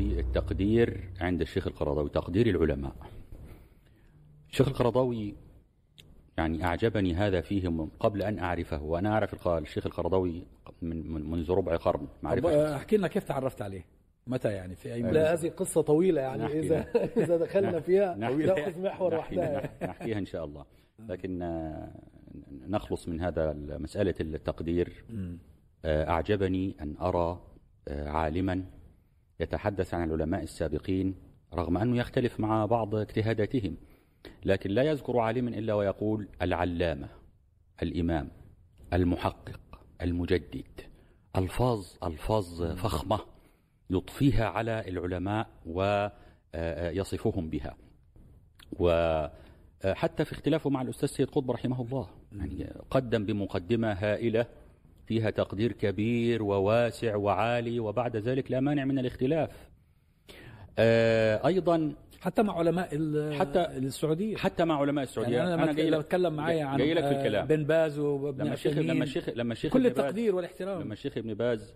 التقدير عند الشيخ القرضاوي تقدير العلماء. الشيخ القرضاوي يعني أعجبني هذا فيه من قبل أن أعرفه وأنا أعرف الشيخ القرضاوي من منذ ربع قرن معرفة. احكي لنا كيف تعرفت عليه؟ متى يعني؟ في أي لا هذه قصة طويلة يعني إذا إذا دخلنا فيها نأخذ محور وحدها نحكيها إن شاء الله. لكن نخلص من هذا مسألة التقدير. أعجبني أن أرى عالما يتحدث عن العلماء السابقين رغم أنه يختلف مع بعض اجتهاداتهم لكن لا يذكر عالما إلا ويقول العلامة الإمام المحقق المجدد ألفاظ ألفاظ فخمة يضفيها على العلماء ويصفهم بها. وحتى في اختلافه مع الأستاذ سيد قطب رحمه الله يعني قدم بمقدمة هائلة فيها تقدير كبير وواسع وعالي وبعد ذلك لا مانع من الاختلاف. أيضا حتى مع علماء حتى السعودية. حتى مع علماء السعودية. يعني أنا, أنا جاي بتكلم معايا عن جاي لك في الكلام. بن باز وابن لما الشيخ لما الشيخ لما الشيخ كل التقدير والاحترام. لما الشيخ ابن باز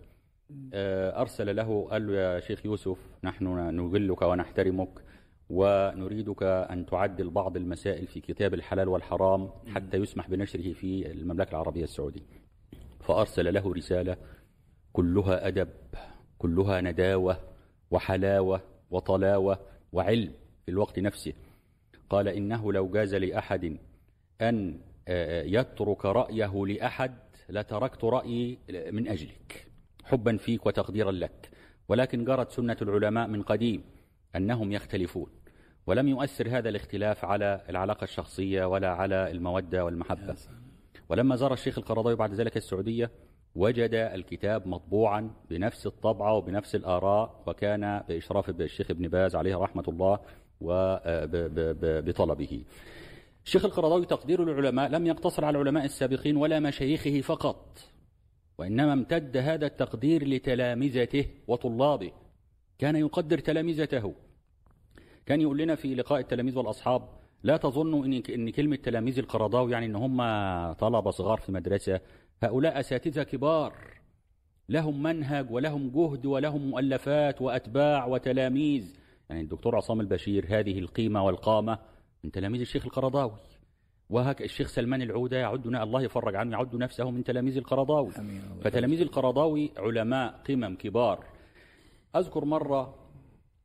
أرسل له قال له يا شيخ يوسف نحن نجلك ونحترمك ونريدك أن تعدل بعض المسائل في كتاب الحلال والحرام حتى يسمح بنشره في المملكة العربية السعودية. فأرسل له رسالة كلها أدب كلها نداوة وحلاوة وطلاوة وعلم في الوقت نفسه. قال إنه لو جاز لأحد أن يترك رأيه لأحد لتركت رأيي من أجلك حبا فيك وتقديرا لك. ولكن جرت سنة العلماء من قديم أنهم يختلفون. ولم يؤثر هذا الاختلاف على العلاقة الشخصية ولا على المودة والمحبة. ولما زار الشيخ القرضاوي بعد ذلك السعودية وجد الكتاب مطبوعا بنفس الطبعة وبنفس الآراء وكان بإشراف الشيخ ابن باز عليه رحمة الله وبطلبه الشيخ القرضاوي تقدير العلماء لم يقتصر على العلماء السابقين ولا مشايخه فقط وإنما امتد هذا التقدير لتلامذته وطلابه. كان يقدر تلامذته. كان يقول لنا في لقاء التلاميذ والأصحاب لا تظنوا إن إن كلمة تلاميذ القرضاوي يعني إن هم طلبة صغار في مدرسة هؤلاء أساتذة كبار. لهم منهج ولهم جهد ولهم مؤلفات وأتباع وتلاميذ. يعني الدكتور عصام البشير هذه القيمة والقامة من تلاميذ الشيخ القرضاوي. وهك الشيخ سلمان العودة يعدنا الله يفرج عنه يعد نفسه من تلاميذ القرضاوي. فتلاميذ القرضاوي علماء قمم كبار. أذكر مرة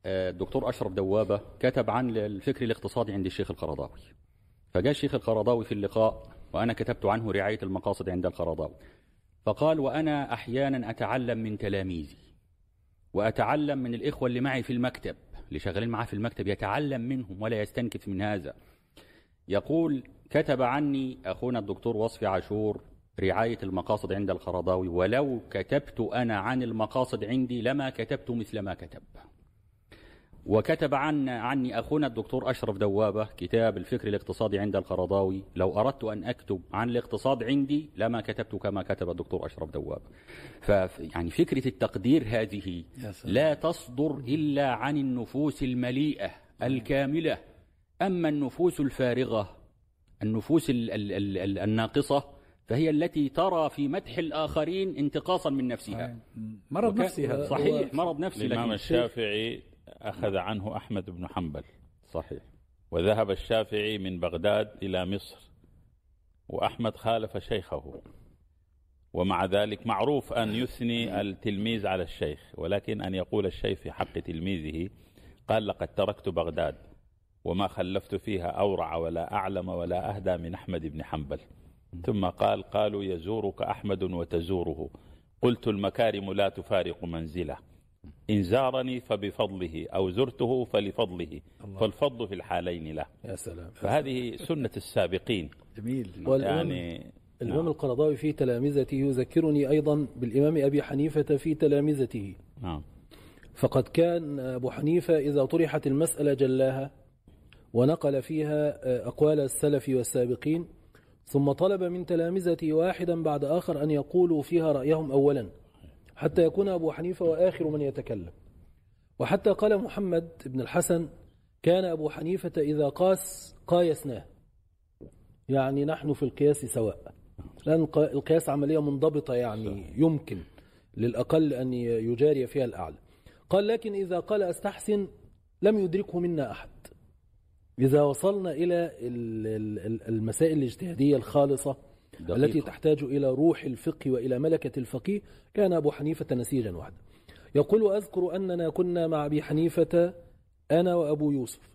الدكتور أشرف دوابة كتب عن الفكر الاقتصادي عند الشيخ القرضاوي. فجاء الشيخ القرضاوي في اللقاء وأنا كتبت عنه رعاية المقاصد عند القرضاوي. فقال وأنا أحيانا أتعلم من تلاميذي وأتعلم من الإخوة اللي معي في المكتب اللي شغالين معاه في المكتب يتعلم منهم ولا يستنكف من هذا. يقول كتب عني أخونا الدكتور وصفي عاشور رعاية المقاصد عند القرضاوي ولو كتبت أنا عن المقاصد عندي لما كتبت مثل ما كتب. وكتب عن عني أخونا الدكتور أشرف دوابة كتاب الفكر الاقتصادي عند القرضاوي لو أردت أن أكتب عن الاقتصاد عندي لما كتبت كما كتب الدكتور أشرف دوابة. فيعني فكرة التقدير هذه لا تصدر إلا عن النفوس المليئة الكاملة. أما النفوس الفارغة النفوس ال ال ال الناقصة فهي التي ترى في مدح الآخرين انتقاصا من نفسها. مرض نفسي هذا. صحيح مرض نفسي الإمام الشافعي أخذ عنه أحمد بن حنبل. صحيح. وذهب الشافعي من بغداد إلى مصر وأحمد خالف شيخه. ومع ذلك معروف أن يثني التلميذ على الشيخ ولكن أن يقول الشيخ في حق تلميذه قال لقد تركت بغداد وما خلفت فيها أورع ولا أعلم ولا أهدى من أحمد بن حنبل. ثم قال قالوا يزورك أحمد وتزوره. قلت المكارم لا تفارق منزله. إن زارني فبفضله أو زرته فلفضله. الله. فالفضل في الحالين له. يا سلام فهذه سنة السابقين. جميل. يعني الإمام نعم. القرضاوي في تلامذته يذكرني أيضا بالإمام أبي حنيفة في تلامذته. نعم. فقد كان أبو حنيفة إذا طرحت المسألة جلاها ونقل فيها أقوال السلف والسابقين ثم طلب من تلامذته واحدا بعد آخر أن يقولوا فيها رأيهم أولا. حتى يكون أبو حنيفة وآخر من يتكلم. وحتى قال محمد بن الحسن كان أبو حنيفة إذا قاس قايسناه. يعني نحن في القياس سواء. لأن القياس عملية منضبطة يعني يمكن للأقل أن يجاري فيها الأعلى. قال لكن إذا قال أستحسن لم يدركه منا أحد. إذا وصلنا إلى ال- ال- ال- المسائل الاجتهادية الخالصة دقيقة. التي تحتاج إلى روح الفقه وإلى ملكة الفقيه. كان أبو حنيفة نسيجا وحده يقول أذكر أننا كنا مع أبي حنيفة أنا وأبو يوسف.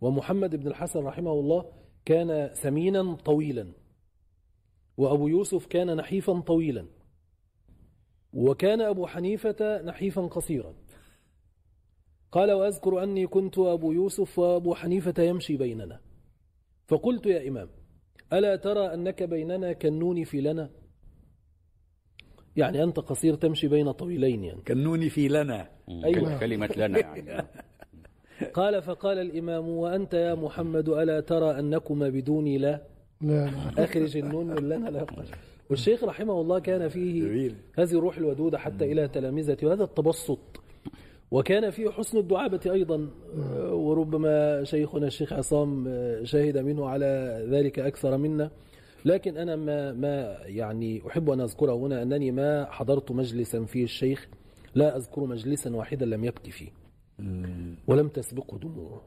ومحمد بن الحسن رحمه الله كان سمينا طويلا. وأبو يوسف كان نحيفا طويلا. وكان أبو حنيفة نحيفا قصيرا. قال وأذكر أني كنت أبو يوسف وأبو حنيفة يمشي بيننا. فقلت يا إمام ألا ترى أنك بيننا كالنون في لنا؟ يعني أنت قصير تمشي بين طويلين يعني. كنوني في لنا. أيوة. كلمة لنا يعني. قال فقال الإمام وأنت يا محمد ألا ترى أنكما بدوني لا؟ لا أخرج النون من لنا لا والشيخ رحمه الله كان فيه جميل. هذه الروح الودودة حتى إلى تلامذته وهذا التبسط. وكان فيه حسن الدعابة أيضا آه، وربما شيخنا الشيخ عصام آه، شهد منه على ذلك أكثر منا. لكن أنا ما, ما يعني أحب أن أذكره هنا أنني ما حضرت مجلسا فيه الشيخ لا أذكر مجلسا واحدا لم يبكي فيه ولم تسبقه دموعه.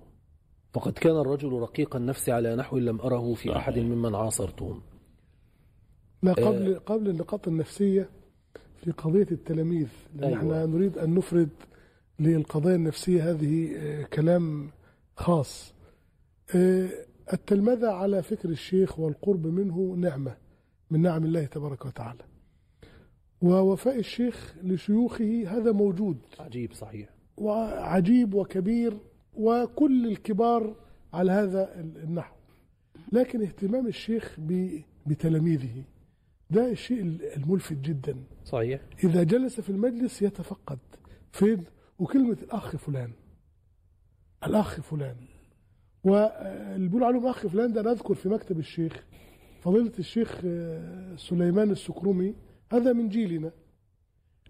فقد كان الرجل رقيق النفس على نحو لم أره في أحد ممن عاصرتهم. لا قبل قبل النقاط النفسية في قضية التلاميذ لأن أيوة. إحنا نريد أن نفرد للقضايا النفسية هذه آه، كلام خاص. آه، التلمذة على فكر الشيخ والقرب منه نعمة من نعم الله تبارك وتعالى. ووفاء الشيخ لشيوخه هذا موجود. عجيب صحيح. وعجيب وكبير وكل الكبار على هذا النحو. لكن اهتمام الشيخ بتلاميذه ده الشيء الملفت جدا. صحيح. إذا جلس في المجلس يتفقد. فين؟ وكلمة الأخ فلان الأخ فلان. واللي بيقولوا عليهم أخ فلان ده نذكر في مكتب الشيخ فضيلة الشيخ آه، سليمان السكرومي هذا من جيلنا.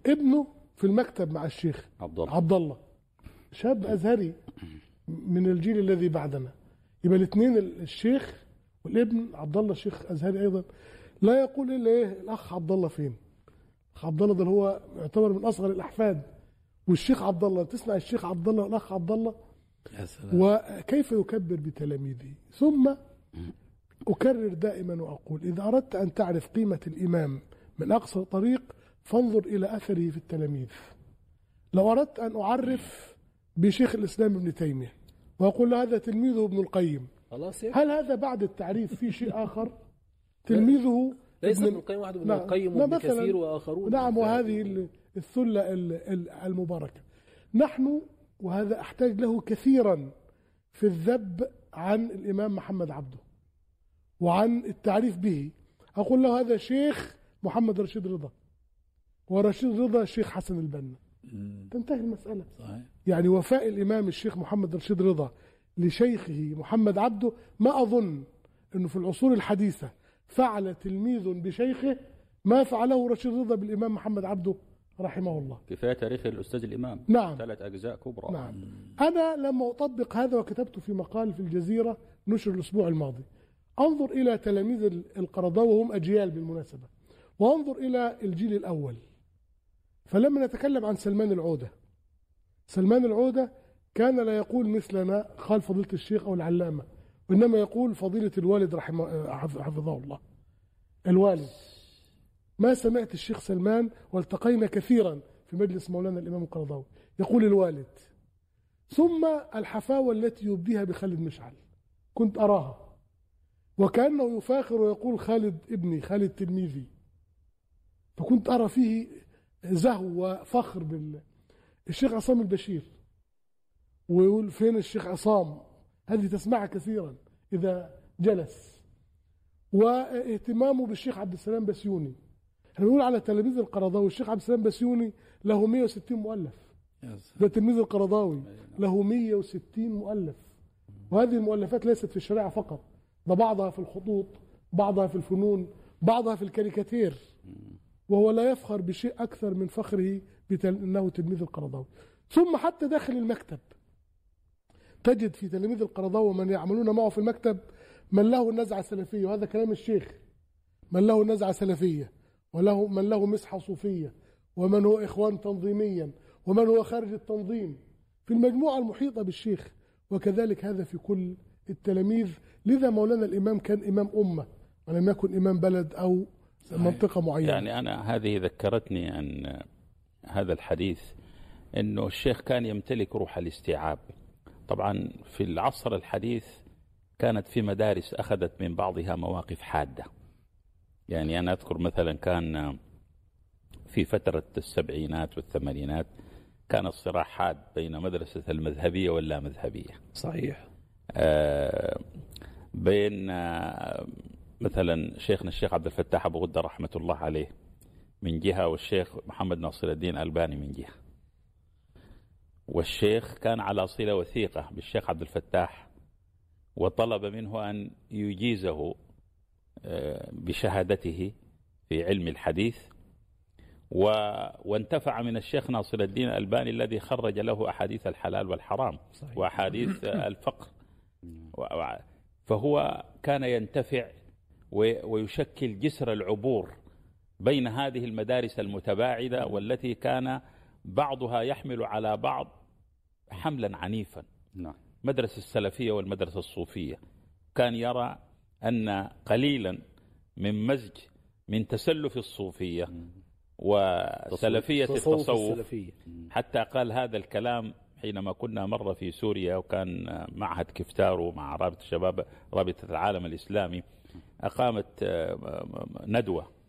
ابنه في المكتب مع الشيخ عبد الله. عبد الله شاب أزهري من الجيل الذي بعدنا. يبقى الاثنين الشيخ والابن عبد الله الشيخ أزهري أيضا. لا يقول إلا إيه الأخ عبد الله فين؟ الأخ عبد الله ده هو يعتبر من أصغر الأحفاد. والشيخ عبد الله تسمع الشيخ عبد الله والاخ عبد الله؟ يا سلام. وكيف يكبر بتلاميذه ثم أكرر دائما وأقول إذا أردت أن تعرف قيمة الإمام من أقصى طريق فانظر إلى أثره في التلاميذ. لو أردت أن أعرف بشيخ الإسلام ابن تيمية وأقول له هذا تلميذه ابن القيم خلاص هل هذا بعد التعريف في شيء آخر؟ تلميذه ليس ابن- القيم وحده ابن نعم. القيم لا، وابن. كثير وآخرون. نعم وهذه الثلة ال- ال- المباركة. نحن وهذا أحتاج له كثيرا في الذب عن الإمام محمد عبده وعن التعريف به. أقول له هذا شيخ محمد رشيد رضا ورشيد رضا الشيخ حسن البنا. تنتهي المسألة. صحيح. يعني وفاء الإمام الشيخ محمد رشيد رضا لشيخه محمد عبده ما أظن أنه في العصور الحديثة فعل تلميذ بشيخه ما فعله رشيد رضا بالإمام محمد عبده رحمه الله. كفاية تاريخ الأستاذ الإمام. نعم. ثلاث أجزاء كبرى. نعم. أنا لما أطبق هذا وكتبت في مقال في الجزيرة نشر الأسبوع الماضي. أنظر إلى تلاميذ القرضاوي وهم أجيال بالمناسبة. وأنظر إلى الجيل الأول. فلما نتكلم عن سلمان العودة سلمان العودة كان لا يقول مثلنا قال فضيلة الشيخ أو العلامة وإنما يقول فضيلة الوالد رحمه حفظه الله. الوالد. ما سمعت الشيخ سلمان والتقينا كثيرا في مجلس مولانا الإمام القرضاوي. يقول الوالد ثم الحفاوة التي يبديها بخالد مشعل. كنت أراها. وكأنه يفاخر ويقول خالد ابني خالد تلميذي. فكنت أرى فيه زهو وفخر بال الشيخ عصام البشير. ويقول فين الشيخ عصام؟ هذه تسمعها كثيرا إذا جلس. واهتمامه بالشيخ عبد السلام بسيوني. إحنا بنقول على تلاميذ القرضاوي الشيخ عبد السلام بسيوني له 160 مؤلف. ده تلميذ القرضاوي له 160 مؤلف. وهذه المؤلفات ليست في الشريعة فقط ده بعضها في الخطوط بعضها في الفنون بعضها في الكاريكاتير. وهو لا يفخر بشيء أكثر من فخره بتل... أنه تلميذ القرضاوي. ثم حتى داخل المكتب تجد في تلاميذ القرضاوي ومن يعملون معه في المكتب من له نزعة سلفية. وهذا كلام الشيخ من له نزعة سلفية. وله من له مسحة صوفية ومن هو إخوان تنظيميا ومن هو خارج التنظيم. في المجموعة المحيطة بالشيخ وكذلك هذا في كل التلاميذ. لذا مولانا الإمام كان إمام أمة ولم يكن إمام بلد أو منطقة معينة. يعني أنا هذه ذكرتني أن هذا الحديث أنه الشيخ كان يمتلك روح الاستيعاب. طبعا في العصر الحديث كانت في مدارس أخذت من بعضها مواقف حادة. يعني أنا أذكر مثلا كان في فترة السبعينات والثمانينات كان الصراع حاد بين مدرسة المذهبية واللامذهبية صحيح. آه، بين آه، مثلا شيخنا الشيخ عبد الفتاح أبو غدة رحمة الله عليه من جهة والشيخ محمد ناصر الدين ألباني من جهة. والشيخ كان على صلة وثيقة بالشيخ عبد الفتاح وطلب منه أن يجيزه بشهادته في علم الحديث و... وانتفع من الشيخ ناصر الدين الألباني الذي خرج له أحاديث الحلال والحرام صحيح. وأحاديث الفقر و... فهو كان ينتفع و... ويشكل جسر العبور بين هذه المدارس المتباعدة والتي كان بعضها يحمل على بعض حملا عنيفا. نعم. مدرسة السلفية والمدرسة الصوفية. كان يرى أن قليلا من مزج من تسلف الصوفية وسلفية تصوف التصوف. حتى قال هذا الكلام حينما كنا مرة في سوريا وكان معهد كفتارو مع رابطة الشباب رابطة العالم الإسلامي أقامت آه، ندوة.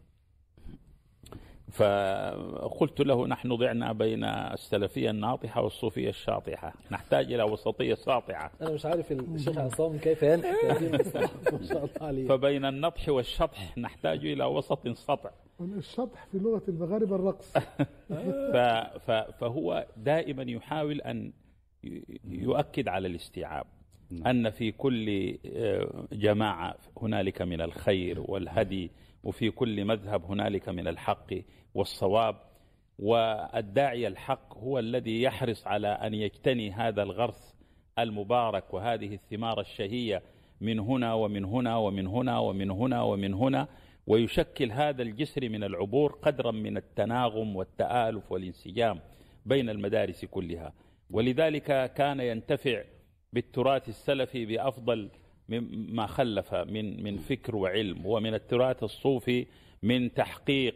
فقلت له نحن ضعنا بين السلفية الناطحة والصوفية الشاطحة. نحتاج إلى وسطية ساطعة أنا مش عارف الشيخ عصام كيف ينحت هذه المصطلحات ما شاء الله عليه. فبين النطح والشطح نحتاج إلى وسط سطع. الشطح في لغة المغاربة الرقص. فهو دائما يحاول أن ي- يؤكد على الاستيعاب أن في كل آه، جماعة هنالك من الخير والهدي وفي كل مذهب هنالك من الحق والصواب والداعي الحق هو الذي يحرص على أن يجتني هذا الغرس المبارك وهذه الثمار الشهية من هنا ومن هنا ومن هنا ومن هنا ومن هنا ويشكل هذا الجسر من العبور قدرا من التناغم والتآلف والانسجام بين المدارس كلها. ولذلك كان ينتفع بالتراث السلفي بأفضل مما خلف من من فكر وعلم ومن التراث الصوفي من تحقيق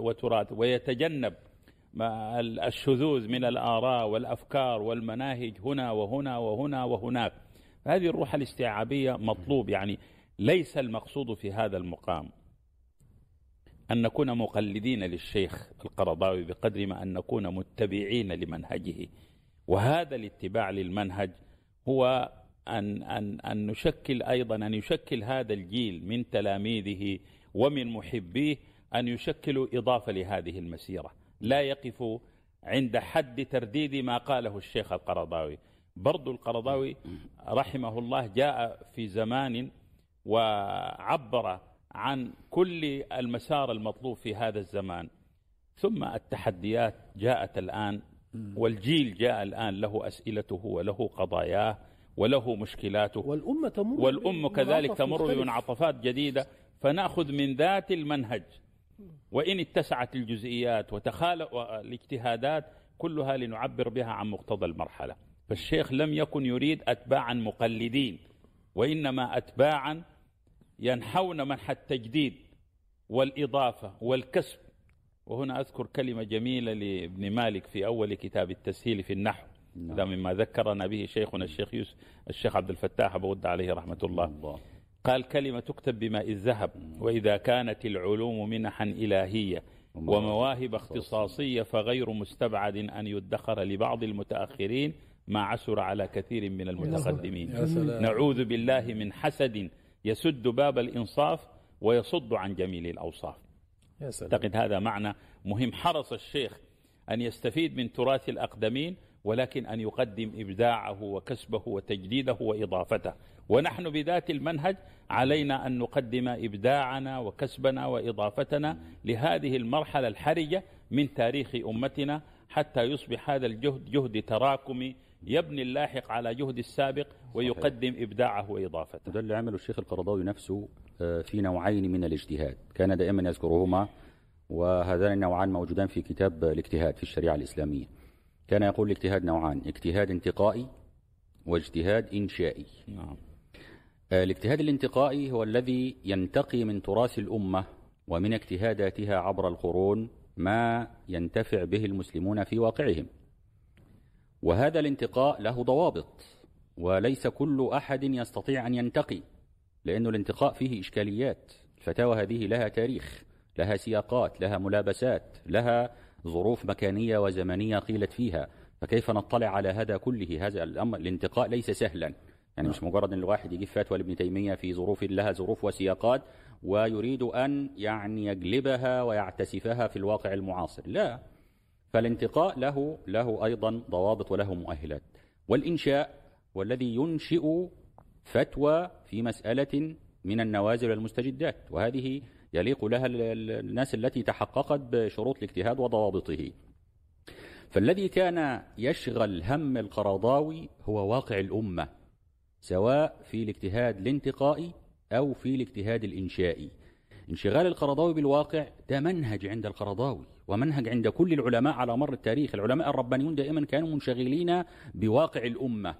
وتراث ويتجنب ما ال- الشذوذ من الآراء والأفكار والمناهج هنا وهنا وهنا وهناك. هذه الروح الاستيعابية مطلوب يعني ليس المقصود في هذا المقام أن نكون مقلدين للشيخ القرضاوي بقدر ما أن نكون متبعين لمنهجه. وهذا الاتباع للمنهج هو أن, أن, أن نشكل أيضا أن يشكل هذا الجيل من تلاميذه ومن محبيه أن يشكلوا إضافة لهذه المسيرة. لا يقفوا عند حد ترديد ما قاله الشيخ القرضاوي. برضو القرضاوي رحمه الله جاء في زمان وعبر عن كل المسار المطلوب في هذا الزمان. ثم التحديات جاءت الآن والجيل جاء الآن له أسئلته وله قضاياه. وله مشكلاته. والأمة تمر والأم كذلك تمر. بمنعطفات جديدة. فنأخذ من ذات المنهج. وإن اتسعت الجزئيات وتخالف الاجتهادات كلها لنعبر بها عن مقتضى المرحلة. فالشيخ لم يكن يريد أتباعا مقلدين وإنما أتباعا ينحون منح التجديد والإضافة والكسب. وهنا أذكر كلمة جميلة لابن مالك في أول كتاب التسهيل في النحو. هذا مما ذكرنا به شيخنا الشيخ يوسف الشيخ عبد الفتاح أبو ود عليه رحمة الله. الله. قال كلمة تكتب بماء الذهب وإذا كانت العلوم منحا إلهية ومواهب اختصاصية. فغير مستبعد أن يدخر لبعض المتأخرين ما عسر على كثير من المتقدمين. يا سلام. نعوذ بالله من حسد يسد باب الإنصاف ويصد عن جميل الأوصاف. يا سلام. أعتقد هذا معنى مهم. حرص الشيخ أن يستفيد من تراث الأقدمين ولكن أن يقدم إبداعه وكسبه وتجديده وإضافته. ونحن بذات المنهج علينا أن نقدم إبداعنا وكسبنا وإضافتنا لهذه المرحلة الحرجة من تاريخ أمتنا حتى يصبح هذا الجهد جهد تراكمي يبني اللاحق على جهد السابق ويقدم إبداعه وإضافته. ده اللي عمله الشيخ القرضاوي نفسه آه، في نوعين من الاجتهاد. كان دائما يذكرهما وهذان النوعان موجودان في كتاب الاجتهاد في الشريعة الإسلامية. كان يقول الاجتهاد نوعان اجتهاد انتقائي واجتهاد إنشائي. نعم. آه، الاجتهاد الانتقائي هو الذي ينتقي من تراث الأمة ومن اجتهاداتها عبر القرون ما ينتفع به المسلمون في واقعهم. وهذا الانتقاء له ضوابط وليس كل أحد يستطيع أن ينتقي لأن الانتقاء فيه إشكاليات. الفتاوى هذه لها تاريخ لها سياقات لها ملابسات لها ظروف مكانية وزمنية قيلت فيها فكيف نطلع على هذا كله؟ هذا الأمر الانتقاء ليس سهلا. يعني مش مجرد إن الواحد يجيب فتوى لابن تيمية في ظروف لها ظروف وسياقات ويريد أن يعني يجلبها ويعتسفها في الواقع المعاصر. لا فالانتقاء له له أيضا ضوابط وله مؤهلات. والإنشاء والذي ينشئ فتوى في مسألة من النوازل والمستجدات وهذه يليق لها ال- ال- الناس التي تحققت بشروط الاجتهاد وضوابطه. فالذي كان يشغل هم القرضاوي هو واقع الأمة سواء في الاجتهاد الانتقائي أو في الاجتهاد الإنشائي. انشغال القرضاوي بالواقع ده منهج عند القرضاوي ومنهج عند كل العلماء على مر التاريخ. العلماء الربانيون دائما كانوا منشغلين بواقع الأمة.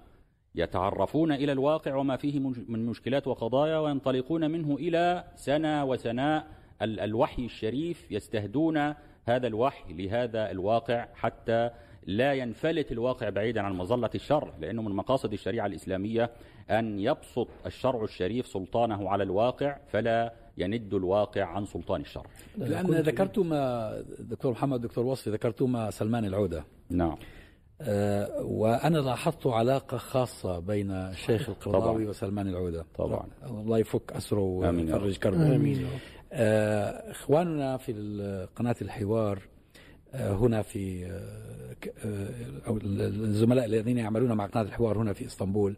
يتعرفون إلى الواقع وما فيه من- مشكلات وقضايا وينطلقون منه إلى سنة وسناء. ال- الوحي الشريف يستهدون هذا الوحي لهذا الواقع حتى لا ينفلت الواقع بعيدا عن مظلة الشرع لأنه من مقاصد الشريعة الإسلامية أن يبسط الشرع الشريف سلطانه على الواقع فلا يند الواقع عن سلطان الشرع. لأن ذكرتما دكتور محمد دكتور وصفي ذكرتما سلمان العودة. نعم. وأنا لاحظت علاقة خاصة بين الشيخ القرضاوي. وسلمان العودة طبعاً. الله يفك أسره. ويفرج كربه آمين يا رب. آه، إخواننا في قناة الحوار آه، هنا في آه، آه، أو الزملاء الذين يعملون مع قناة الحوار هنا في إسطنبول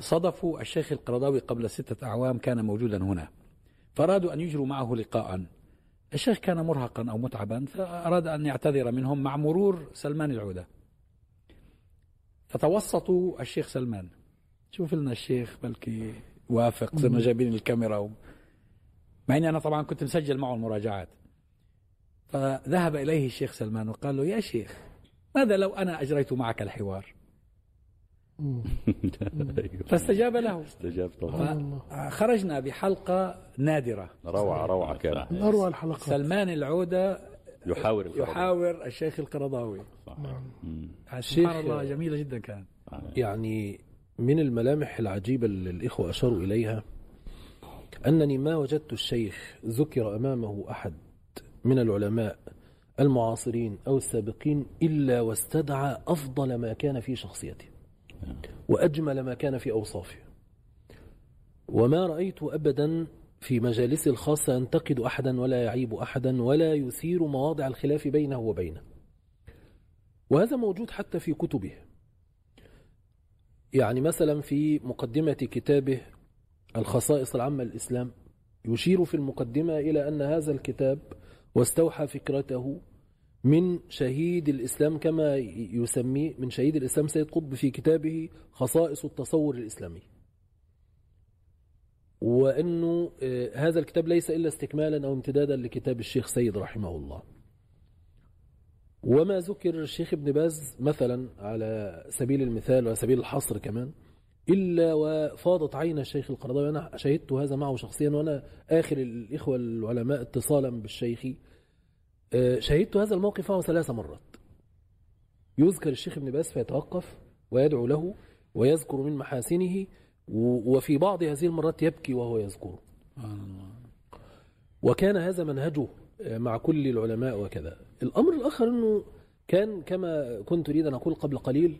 صدفوا الشيخ القرضاوي قبل ستة أعوام كان موجودا هنا فأرادوا أن يجروا معه لقاء الشيخ كان مرهقا أو متعبا فأراد أن يعتذر منهم مع مرور سلمان العودة فتوسطوا الشيخ سلمان. شوف لنا الشيخ بلكي وافق صرنا جايبين الكاميرا و... مع إني أنا طبعا كنت مسجل معه المراجعات. فذهب إليه الشيخ سلمان وقال له يا شيخ ماذا لو أنا أجريت معك الحوار؟ فاستجاب له. استجاب طبعا. خرجنا بحلقة نادرة. روعة روعة كان من أروع الحلقات. سلمان العودة يحاور القرضاوي. يحاور الشيخ القرضاوي. نعم. سبحان الله جميلة جدا كانت يعني من الملامح العجيبة اللي الإخوة أشاروا إليها أنني ما وجدت الشيخ ذكر أمامه أحد من العلماء المعاصرين أو السابقين إلا واستدعى أفضل ما كان في شخصيته وأجمل ما كان في أوصافه. وما رأيت أبدا في مجالس الخاصة ينتقد أحدا ولا يعيب أحدا ولا يثير مواضع الخلاف بينه وبينه. وهذا موجود حتى في كتبه. يعني مثلا في مقدمة كتابه الخصائص العامة للإسلام يشير في المقدمة إلى أن هذا الكتاب واستوحى فكرته من شهيد الإسلام كما يسميه من شهيد الإسلام سيد قطب في كتابه خصائص التصور الإسلامي. وأنه آه، هذا الكتاب ليس إلا استكمالا أو امتدادا لكتاب الشيخ سيد رحمه الله. وما ذكر الشيخ ابن باز مثلا على سبيل المثال وسبيل الحصر كمان إلا وفاضت عين الشيخ القرضاوي. أنا شهدت هذا معه شخصيا وأنا آخر الإخوة العلماء اتصالا بالشيخ. آه، شهدت هذا الموقف معه ثلاث مرات. يذكر الشيخ ابن باز فيتوقف ويدعو له ويذكر من محاسنه وفي بعض هذه المرات يبكي وهو يذكره وكان هذا منهجه مع كل العلماء وكذا. الأمر الآخر أنه كان كما كنت أريد أن أقول قبل قليل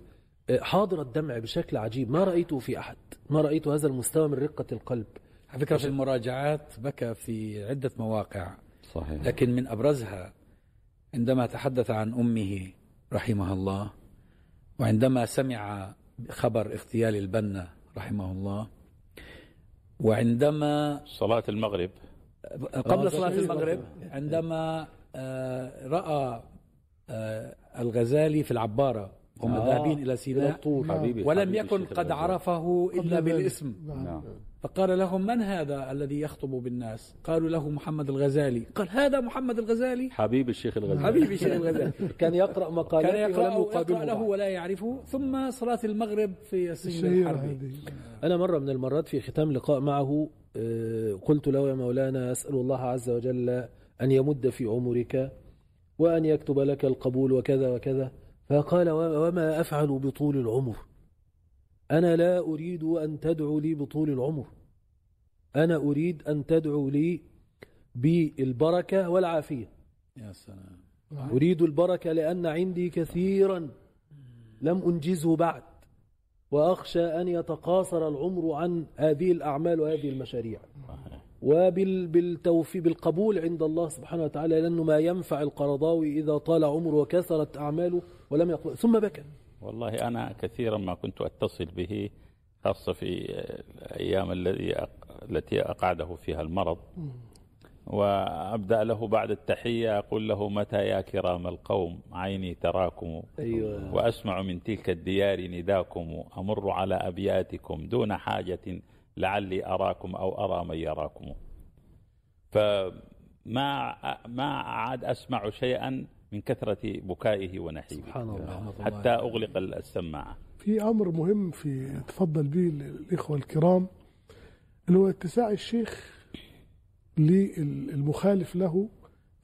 حاضر الدمع بشكل عجيب. ما رأيته في أحد. ما رأيت هذا المستوى من رقة القلب. على فكرة في المراجعات بكى في عدة مواقع. صحيح. لكن من أبرزها عندما تحدث عن أمه رحمها الله وعندما سمع خبر اغتيال البنا رحمه الله وعندما صلاة المغرب قبل صلاة المغرب عندما آه، رأى آه، الغزالي في العبارة هم آه. ذاهبين إلى سيناء ولم يكن قد. عرفه إلا. بالاسم نعم. نعم. فقال لهم من هذا الذي يخطب بالناس؟ قالوا له محمد الغزالي. قال هذا محمد الغزالي. حبيب الشيخ الغزالي. حبيبي شيخ الغزالي. كان يقرأ مقالاته كان ولم يقرأ, يقابله له. ولا يعرفه. ثم صلاة المغرب في السجن الحربي. أنا مرة من المرات في ختام لقاء معه آه، قلت له يا مولانا أسأل الله عز وجل أن يمد في عمرك وأن يكتب لك القبول وكذا وكذا. فقال "و- وما أفعل بطول العمر؟ أنا لا أريد أن تدعو لي بطول العمر. أنا أريد أن تدعو لي بالبركة والعافية. يا سلام. أريد البركة لأن عندي كثيرا لم أنجزه بعد وأخشى أن يتقاصر العمر عن هذه الأعمال وهذه المشاريع. وبالتوفيق بالقبول عند الله سبحانه وتعالى لأنه ما ينفع القرضاوي إذا طال عمره وكثرت أعماله ولم يقبل ثم بكى. والله أنا كثيرا ما كنت أتصل به خاصة في الأيام الذي التي أقعده فيها المرض. وأبدأ له بعد التحية أقول له متى يا كرام القوم؟ عيني تراكم. أيوة. وأسمع من تلك الديار نداكم. أمر على أبياتكم دون حاجة لعلي أراكم أو أرى من يراكم. فما ما عاد أسمع شيئا من كثرة بكائه ونحيبه. سبحان الله حتى أغلق السماعة. في أمر مهم في تفضل به الاخوه الكرام اللي هو اتساع الشيخ للمخالف له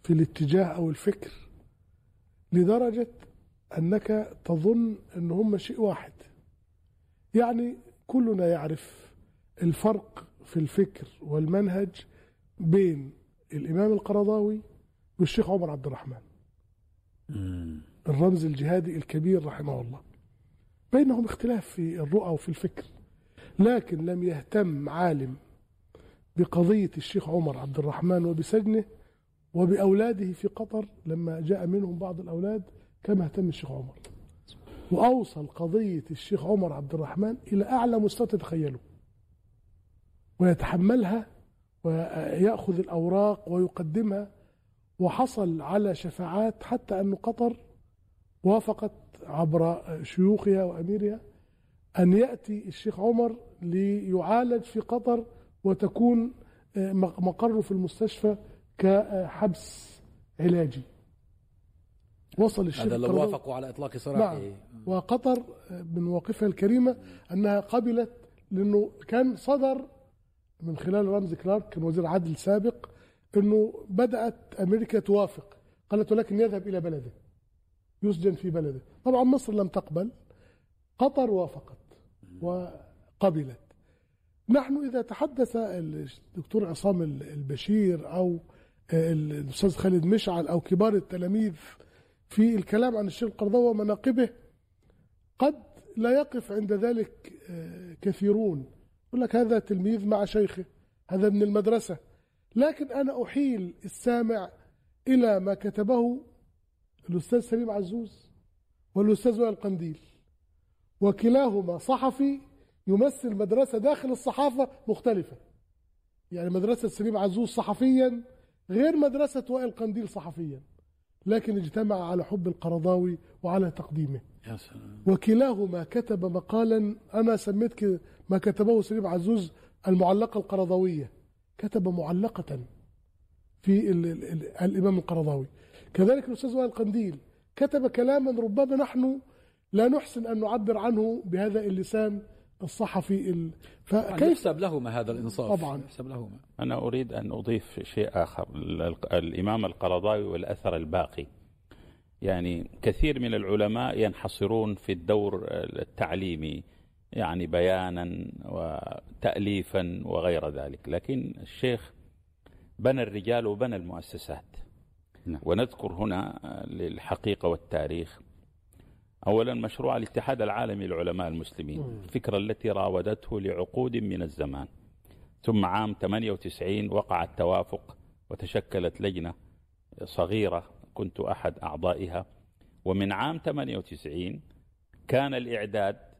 في الاتجاه أو الفكر لدرجة أنك تظن إن هم شيء واحد. يعني كلنا يعرف الفرق في الفكر والمنهج بين الإمام القرضاوي والشيخ عمر عبد الرحمن. الرمز الجهادي الكبير رحمه الله. بينهم اختلاف في الرؤى وفي الفكر لكن لم يهتم عالم بقضية الشيخ عمر عبد الرحمن وبسجنه وبأولاده في قطر لما جاء منهم بعض الأولاد كما اهتم الشيخ عمر. وأوصل قضية الشيخ عمر عبد الرحمن إلى أعلى مستوى تتخيله ويتحملها ويأخذ الأوراق ويقدمها وحصل على شفاعات حتى أن قطر وافقت عبر شيوخها وأميرها أن يأتي الشيخ عمر ليعالج في قطر وتكون مقره في المستشفى كحبس علاجي. وصل الشيخ هذا لو وافقوا على إطلاق سراحه نعم. وقطر من مواقفها الكريمة أنها قبلت لأنه كان صدر من خلال رمزي كلارك كان وزير عدل سابق أنه بدأت أمريكا توافق. قالت ولكن يذهب إلى بلده. يسجن في بلده. طبعا مصر لم تقبل. قطر وافقت وقبلت. نحن إذا تحدث الدكتور عصام البشير أو الأستاذ خالد مشعل أو كبار التلاميذ في الكلام عن الشيخ القرضاوي ومناقبه قد لا يقف عند ذلك آه، كثيرون. يقول لك هذا تلميذ مع شيخه. هذا من المدرسة. لكن أنا أحيل السامع إلى ما كتبه الأستاذ سليم عزوز والأستاذ وائل قنديل. وكلاهما صحفي يمثل مدرسة داخل الصحافة مختلفة. يعني مدرسة سليم عزوز صحفيا غير مدرسة وائل قنديل صحفيا. لكن اجتمع على حب القرضاوي وعلى تقديمه. يا سلام. وكلاهما كتب مقالا أنا سميت ما كتبه سليم عزوز المعلقة القرضاوية. كتب معلقة في ال ال ال الإمام القرضاوي. كذلك الأستاذ وائل قنديل كتب كلاما ربما نحن لا نحسن أن نعبر عنه بهذا اللسان الصحفي ال... كيف فكيف يحسب لهما هذا الإنصاف. طبعاً. يحسب لهما. أنا أريد أن أضيف شيء آخر. ال- الإمام القرضاوي والأثر الباقي. يعني كثير من العلماء ينحصرون في الدور التعليمي. يعني بيانا وتأليفا وغير ذلك. لكن الشيخ بنى الرجال وبنى المؤسسات. نعم. ونذكر هنا للحقيقة والتاريخ. أولا مشروع الاتحاد العالمي للعلماء المسلمين. الفكرة التي راودته لعقود من الزمان. ثم عام 98 وقع التوافق وتشكلت لجنة صغيرة كنت أحد أعضائها. ومن عام 98 كان الإعداد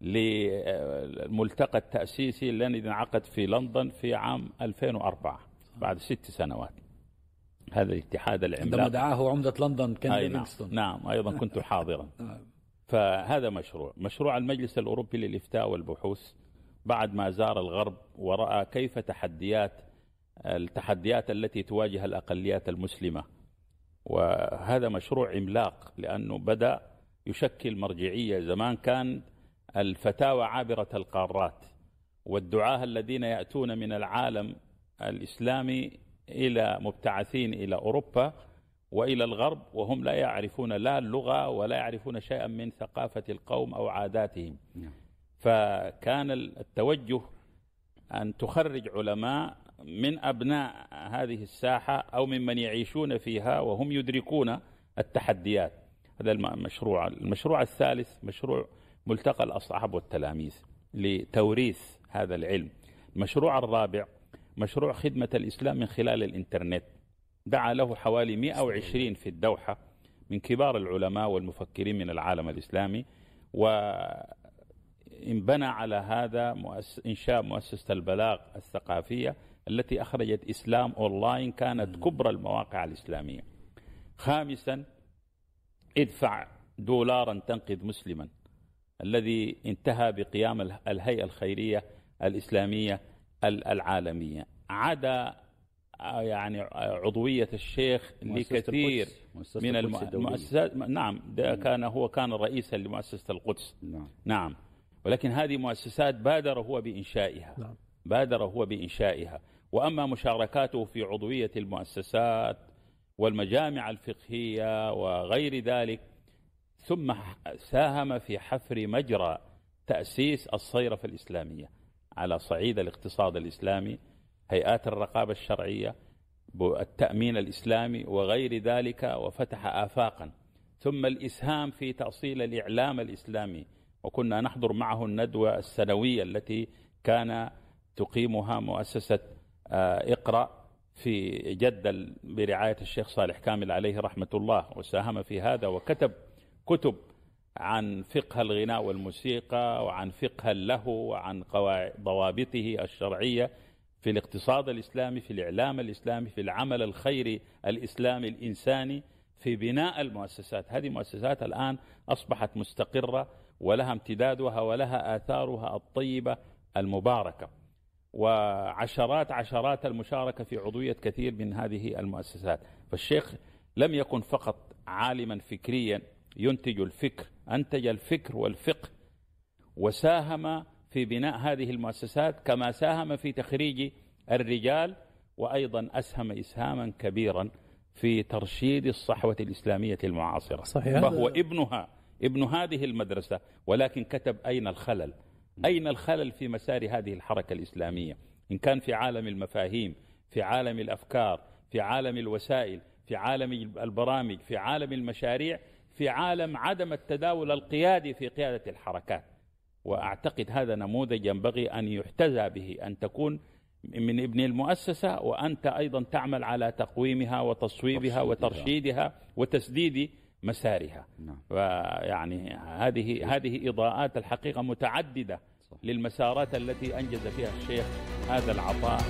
للملتقى التأسيسي الذي انعقد في لندن في عام 2004 بعد ست سنوات. هذا الاتحاد عندما العملاق دعاه عمدة لندن كان أي نعم, نعم أيضا كنت حاضرا. فهذا مشروع. مشروع المجلس الأوروبي للإفتاء والبحوث. بعد ما زار الغرب ورأى كيف تحديات التحديات التي تواجه الأقليات المسلمة. وهذا مشروع عملاق لأنه بدأ يشكل مرجعية. زمان كان الفتاوى عابرة القارات والدعاة الذين يأتون من العالم الإسلامي إلى مبتعثين إلى أوروبا وإلى الغرب وهم لا يعرفون لا اللغة ولا يعرفون شيئا من ثقافة القوم أو عاداتهم. نعم. فكان التوجه أن تخرج علماء من أبناء هذه الساحة أو ممن يعيشون فيها وهم يدركون التحديات. هذا المشروع. المشروع الثالث مشروع ملتقى الأصحاب والتلاميذ لتوريث هذا العلم. المشروع الرابع مشروع خدمة الإسلام من خلال الإنترنت. دعا له حوالي 120 في الدوحة من كبار العلماء والمفكرين من العالم الإسلامي وانبنى على هذا مؤس... إنشاء مؤسسة البلاغ الثقافية التي أخرجت إسلام أونلاين كانت كبرى المواقع الإسلامية. خامسا ادفع دولارا تنقذ مسلما. الذي انتهى بقيام الهيئة الخيرية الإسلامية العالمية. عدا يعني عضوية الشيخ لكثير من المؤسسات نعم ده كان هو كان رئيسا لمؤسسة القدس. نعم. نعم. ولكن هذه مؤسسات بادر هو بإنشائها. نعم. بادر هو بإنشائها. وأما مشاركاته في عضوية المؤسسات والمجامع الفقهية وغير ذلك ثم ساهم في حفر مجرى تأسيس الصيرفة الإسلامية على صعيد الاقتصاد الإسلامي هيئات الرقابة الشرعية التأمين الإسلامي وغير ذلك وفتح آفاقا. ثم الإسهام في تأصيل الإعلام الإسلامي وكنا نحضر معه الندوة السنوية التي كان تقيمها مؤسسة آه، إقرأ في جدة برعاية الشيخ صالح كامل عليه رحمة الله وساهم في هذا وكتب كتب عن فقه الغناء والموسيقى وعن فقه له وعن ضوابطه الشرعية في الاقتصاد الإسلامي في الإعلام الإسلامي في العمل الخيري الإسلامي الإنساني في بناء المؤسسات. هذه مؤسسات الآن أصبحت مستقرة ولها امتدادها ولها آثارها الطيبة المباركة. وعشرات عشرات المشاركة في عضوية كثير من هذه المؤسسات. فالشيخ لم يكن فقط عالما فكريا ينتج الفكر أنتج الفكر والفقه وساهم في بناء هذه المؤسسات كما ساهم في تخريج الرجال وأيضا أسهم إسهاما كبيرا في ترشيد الصحوة الإسلامية المعاصرة. صحيح. فهو ابنها ابن هذه المدرسة ولكن كتب أين الخلل؟ أين الخلل في مسار هذه الحركة الإسلامية؟ إن كان في عالم المفاهيم في عالم الأفكار في عالم الوسائل في عالم البرامج في عالم المشاريع في عالم عدم التداول القيادي في قيادة الحركات وأعتقد هذا نموذج ينبغي أن يحتذى به أن تكون من ابن المؤسسة وأنت أيضا تعمل على تقويمها وتصويبها وترشيدها وتسديد مسارها نعم. ويعني هذه هذه إضاءات الحقيقة متعددة. للمسارات التي أنجز فيها الشيخ هذا العطاء